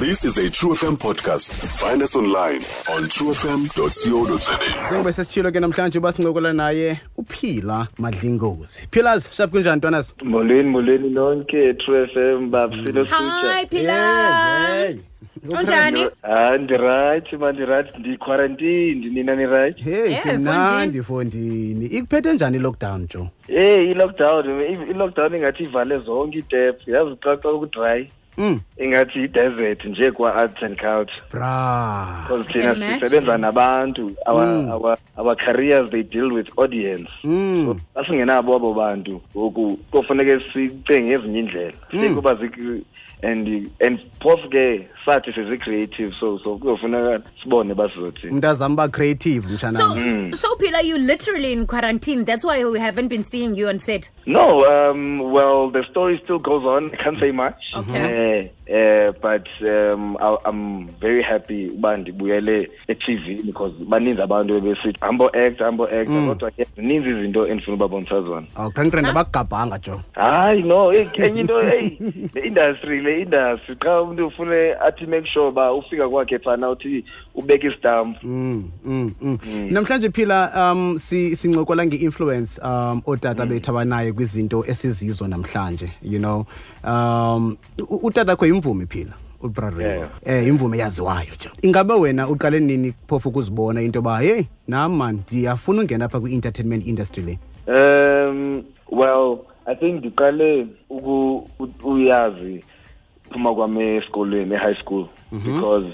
This is a True FM podcast. Find us online on truefm.co.za. njengoba sesitshilo ke namhlanje uba sincokola naye uphila madlingozi. Philas shap kunjani ntwanas molweni molweni nonke true fm babsilo Hi Phila. Unjani? hayi ndirayithi ma ndirayithi. Ndiquarantined nina nirayithi. Hey Eh, mnandi fondini. ikuphethe njani i-lockdown jo? Eyi i-lockdown i- i-lockdown ingathi ivale zonke iitep yazi xa xa kudry mm. Ingathi yi-desert nje kwa-arts and culture bra. Because thina sisebenza nabantu our, Mm. our, our careers they deal with audience. Mm. Xa singenabo abo bantu ngoku kofuneke sicenge ezinye indlela Mm. sikuba zik- and and phofu ke sathi sizi-creative so so kuyofuneka sibone basizothini umntazam uba creative So, mtshanam so Phila, you literally in quarantine. That's why we haven't been seeing you on set. no um well the story still goes on i can't say much Okay. uh, uh, but um I, i'm very happy uba ndibuyele e-tv because baninzi abantu ebesithi hambo actor hambo actor Mm. kodwa ke zininzi izinto endifuna ubabonisa zona awuqrenqrenda abakugabhanga jo hayi no enye into eyi le industry le industry xa umntu ufune athi make sure uba ufika kwakhe phana uthi ubeke isitampu. Mm, mm, mm. namhlanje phila um si sincokola nge-influence um ootata bethu abanayo kwizinto esizizo namhlanje you know. Um utata kho yimvumi phila ubrare Yeah. eh imvume yaziwayo nje ingabe wena uqale nini phofu ukuzibona into yoba heyi nam man ndiyafuna ungena apha kwi-entertainment industry le? Um well i think ndiqale uyazi phuma kwami esikolweni e-high school. Because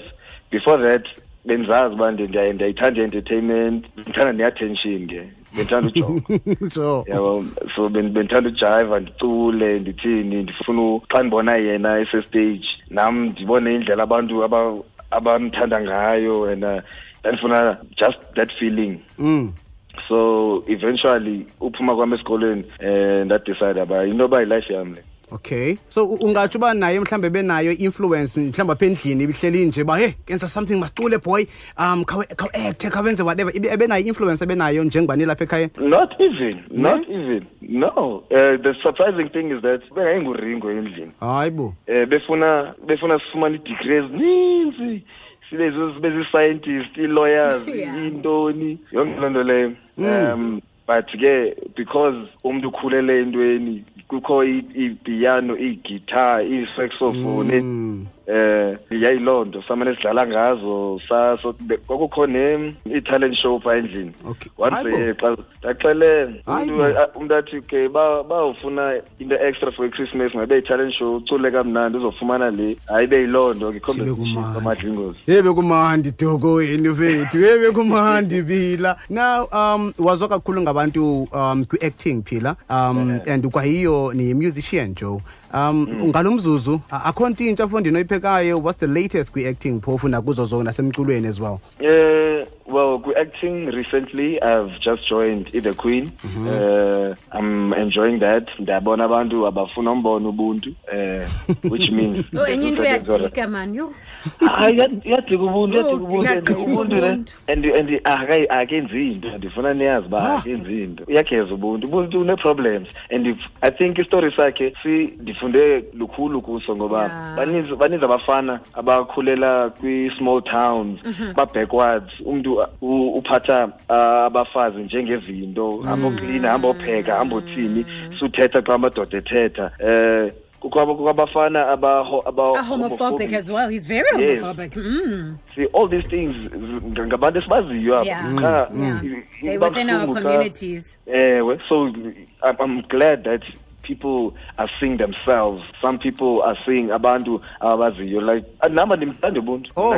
before that bendizazi uba ndiyayithanda i-entertainment. Ndithanda ne-attention ke bendithanda ujonga so. Yabo so bendithanda ujaiva ndicule ndithini ndifuna xa ndibona yena esestage nam ndibone indlela abantu abamthanda ngayo and uh, ndandifuna just that feeling. Mm. so eventually uphuma kwami esikolweni um ndadicide uba into yoba yi-life yam le okay. So ungatsho uba naye mhlawumbe benayo i-influence mhlawumbi apha endlini ibihleli nje uba hey kenza something masicule boy. Um khawuacte khawenze whatever. Ebenayo i-influence ebenayo njengoba nilapha ekhaya? Not even not even. No. Uh, the surprising thing is that bengayinguringo endlini. Hayi bo. Eh befuna befuna sifumane i-degree ezininzi sibe sibe zii-scientist ii-lawyers iintoni. Yonke loo nto leyo. Um but ke because umntu ukhulele entweni kukho i- ipiano iigitar iisaxophone Mm. Eh yayiloo nto samane sidlala ngazo kwakukho ne i-talent show phaa endlini. Once eh, xa ndaxele umntu athi ke bawufuna into extra for i-christmas ngabe i-talent show ucule kamnandi uzofumana le. Hayi beyiloo nto ke kwamadlingozi ye bekumandi doko wenu fethu ye bekumandi phila now um wazwa kakhulu ngabantu um kwi-acting phila um and kwayiyo niyi-musician joe um ngalo mzuzu a- akho nto intsha fondini oyiphekayo what's the latest kwi-acting phofu nakuzo zonke nasemculweni as well? Well, acting recently, I've just joined The Queen. Uh, I'm enjoying that. Ndiyabona abantu abafuna umbona ubuntu, uh, which means Oh, enye into yadika man. yo hayi yadika ubuntu yadika ubuntu and gqithi ubuntu ne ubuntu. and and akayi- akenzi into ndifuna niyazi uba Ah. akenzi into uyageza ubuntu ubuntu une-problems and if, i think istori sakhe si ndifunde lukhulu kuso ngoba baninzi baninzi abafana abakhulela kwi-small towns ba-backwards umntu u- uphatha uh, abafazi njengezinto hamba oklina hamba opheka hamba othini suthetha xa amadoda ethetha. Um kwabafana aba- kukho abafana aba- aba- homophobic as well. He's very Yes. Mm. see all these things ngabantu esibaziyo apha. Within our communities. ewe so I'm, i'm glad that people are seeing themselves. Some people are seeing abantu ababaziyo like namba ndimthanda ubuntu. Oh.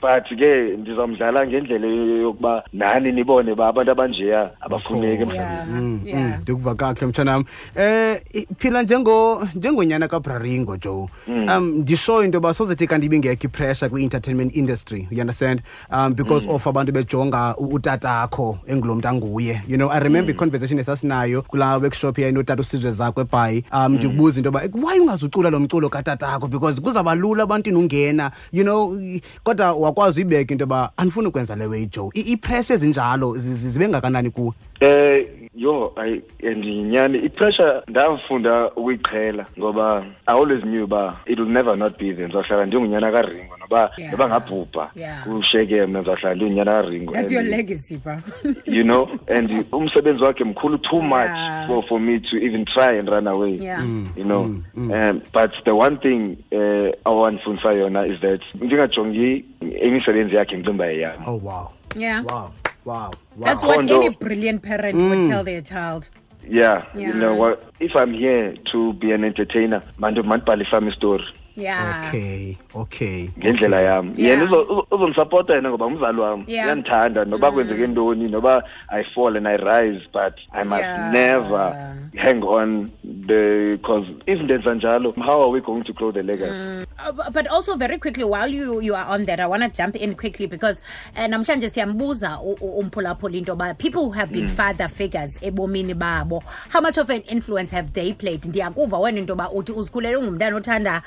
But ke ndizamdlala ngendlela yokuba nani nibone ba abantu abanjeya abafuneki emhlabeni. Mm, mm, ndikuva kakuhle mtshanam. Eh phila njengo njengonyana kabraringo joe. Um ndisho into yoba sozethi kanti ibingekho ipressure kwi-entertainment industry you understand? Um because of abantu bejonga utatakho engulo mntu anguye. You know i remember i-conversation esasinayo kulaa workshop yayinotata usizwe zakho ebhayi. Um ndikubuza into yoba why ungazucula lo mculo katatakho because kuzawuba lula abantwini ungena. You know kodwa wakwazi uyibeka into yoba andifuni ukwenza le way ipressure ezinjalo zi- zi- zibe ngakanani kuwe Eh yo ayi and nyani ipressure ndafunda ukuyiqhela ngoba i always knew uba it will never not be there ndizawuhlala ndingunyana karingo noba Yeah. noba ngabhubha Yeah. kusheke mna ndizawuhlala ndingunyana karingo That's And, your legacy, bro. you know and umsebenzi wakhe mkhulu too much Yeah. for, for me to even try and run away Yeah. you know um, but the one thing uh, awandifundisa yona is that ndingajongi imisebenzi yakhe ngicimba yeyam oh wow Yeah. wow wow wow That's what Kondo. any brilliant parent would mm. tell their child. yeah, Yeah. you know what if i'm here to be an entertainer manje mandibhalisam istory Yeah. okay okay ngendlela yami Yeah. yena uzo- uzo- uzondisapota yena ngoba umzali wami Yeah. uyandithanda noba kwenzeke ntoni noba i fall and i rise but i must Yeah. never hang on the because izinto ndenza njalo how are we going to grow the legacy mm. Uh, but also very quickly while you you are on that i want to jump in quickly because uh, namhlanje siyambuza umphulaphula into yoba people who have been mm. father figures ebomini babo how much of an influence have they played ndiyakuva wena into yoba uthi uzikhulele ungumntana othanda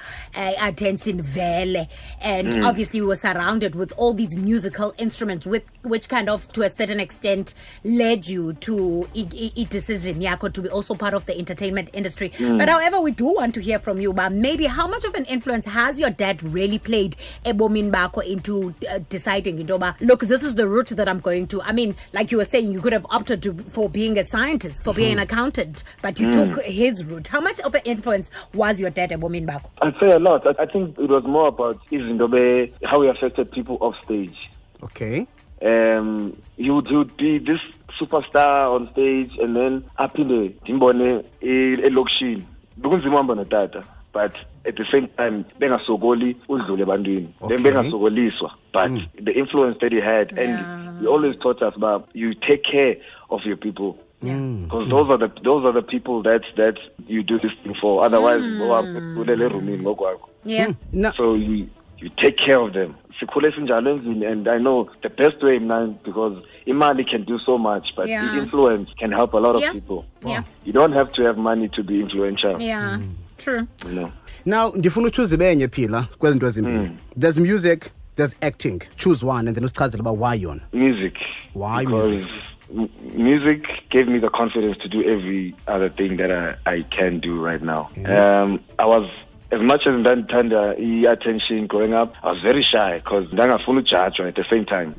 uh, attention vele. And obviously we were surrounded with all these musical instruments with which kind of to a certain extent led you to i decision yakho to be also part of the entertainment industry. But however we do want to hear from you but maybe how much of an influence has your dad really played ebomini bakho into uh, deciding into look this is the route that i'm going to. I mean like you were saying you could have opted to, for being a scientist for being an accountant but you took his route. How much of an influence was your dad ebomini bakho? A lot. I, I think it was more about izinto be how he affected people off stage. Okay. Um he would, he would be this superstar on stage and then aphinde ndimbone elokishini. Bekunzima uhamba notata but at the same time bengasokoli udlule ebantwini. Okay. then bengasokoliswa but the influence that he had and Yeah. he always taught us about you take care of your people Mm. because those are the those are the people that that you do this thing for. Otherwise owapulele erumini ngokwakho yeah. Mm. Now so you you take care of them. Sikhule sinjalo endlini and i know the best way mna because imali can do so much but Yeah. the influence can help a lot of Yeah. people. Yeah. you don't have to have money to be influential. Yeah. Mm. True. You know. Now ndifuna uchoose benye phila kwezinto ezimbini there's music there's acting choose one and then usichazele uba why yona music Why because music? music gave me the confidence to do every other thing that I, I can do right now. Um, I was as much as ndandithanda i-attention growing up, I was very shy because ndangafuna ujudgwa at the same time.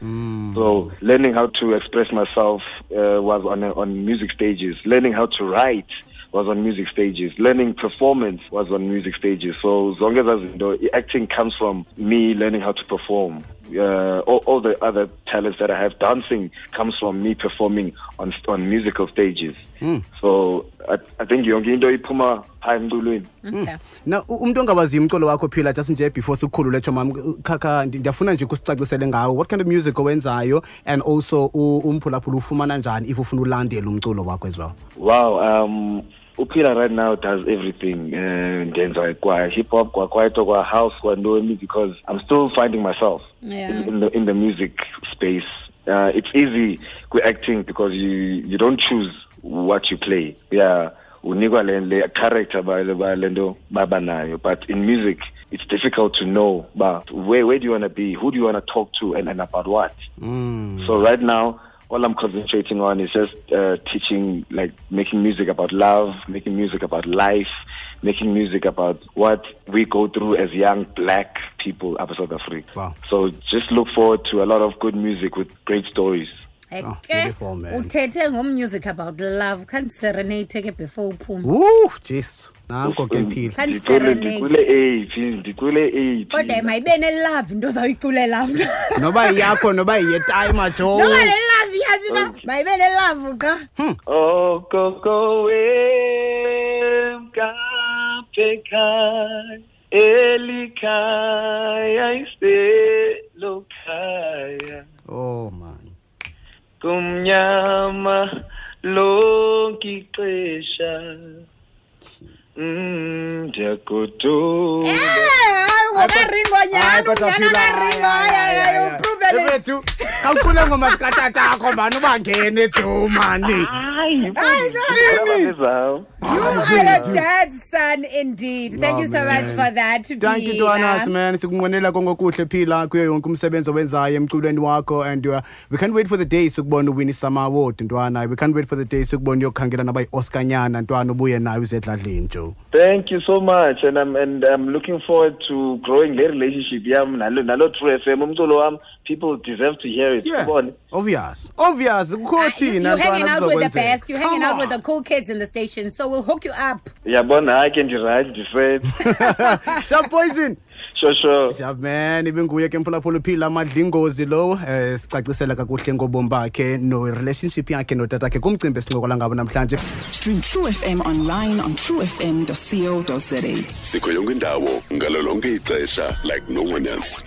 So learning how to express myself uh, was on on music stages. Learning how to write was on music stages. Learning performance was on music stages. So zonke know, acting comes from me learning how to perform. Uh, all, all the other talents that I have, dancing comes from me performing on on musical stages. So I, I think yonke into iphuma phaa emculweni. okay na u- umuntu ongawaziyo umculo wakho phila just nje before sikukhulule tsho khakha ndi- ndiyafuna nje kusicacisele ngawo what kind of music owenzayo and also u- umphulaphula ufumana njani if ufuna ulandela umculo wakho as well Wow, um Upila right now does everything. Uh, ndenza kwa hip hop, kwa kwaito, kwa house, kwa ndoni because I'm still finding myself Yeah. in, in the in the music space. Uh, it's easy with acting because you you don't choose what you play. Yeah, unikwa le le character ba le ba lento baba nayo. But in music, it's difficult to know. But where where do you want to be? Who do you want to talk to? And and about what? So right now, all I'm concentrating on is just uh, teaching, like making music about love, making music about life, making music about what we go through as young black people up in South Africa. Wow. So just look forward to a lot of good music with great stories. Oh, eke beautiful, man. uthethe ngommusic about love khandiserenate ke before uphume Woo, jesu nanko ke phila Can't Ndikule- serenade. ndikule eight, ndikule eight. kodwa mayibe nelove into ozayiculela mntu noba yakho noba yetime yavina mayibele lavuka okokowemkaphekhay elikhaya iselokhaya oh man. Kumnyama lonke ixesha ndiyagoduka hayi hayi hayi hayi. uprove Alex. Ebethu, kawucule ngoma zikatatakho mani ubangene do mani. hayi Hayi, zawo You are a dad's son indeed. Thank you so much man. for that. Thank you Phila. Twanas man sikunqwenela konke okuhle phila kuyo yonke umsebenzi owenzayo emculweni wakho and uh, we can't wait for the day sokubona uwin isummer award ntwana we can't wait for the day sokubona uyokhangela nabayi-oscar nyana ntwana ubuye nayo usedladleni joe thank you so much and i'm and i'm looking forward to growing le relationship yam nalo nalo true fm umculo wam people deserve to hear it. Yeah. Ubone obvious. Obvious. Kukho Uh, you, thina you're hanging out with the best. You're hanging Come out with the cool kids in the station. So we'll hook you up. yabona hayi ke ndirayithi ndifred sharp poison. Sure sure. Sharp man. Ibinguye ke mphulaphula uphila amadlingozi lo eh sicacisela kakuhle ngobomi bakhe no-relationship yakhe notatakhe kumcimbi esincokola ngabo namhlanje. Stream True FM online on truefm.co.za. sikho yonke indawo ngalo lonke ixesha like no one else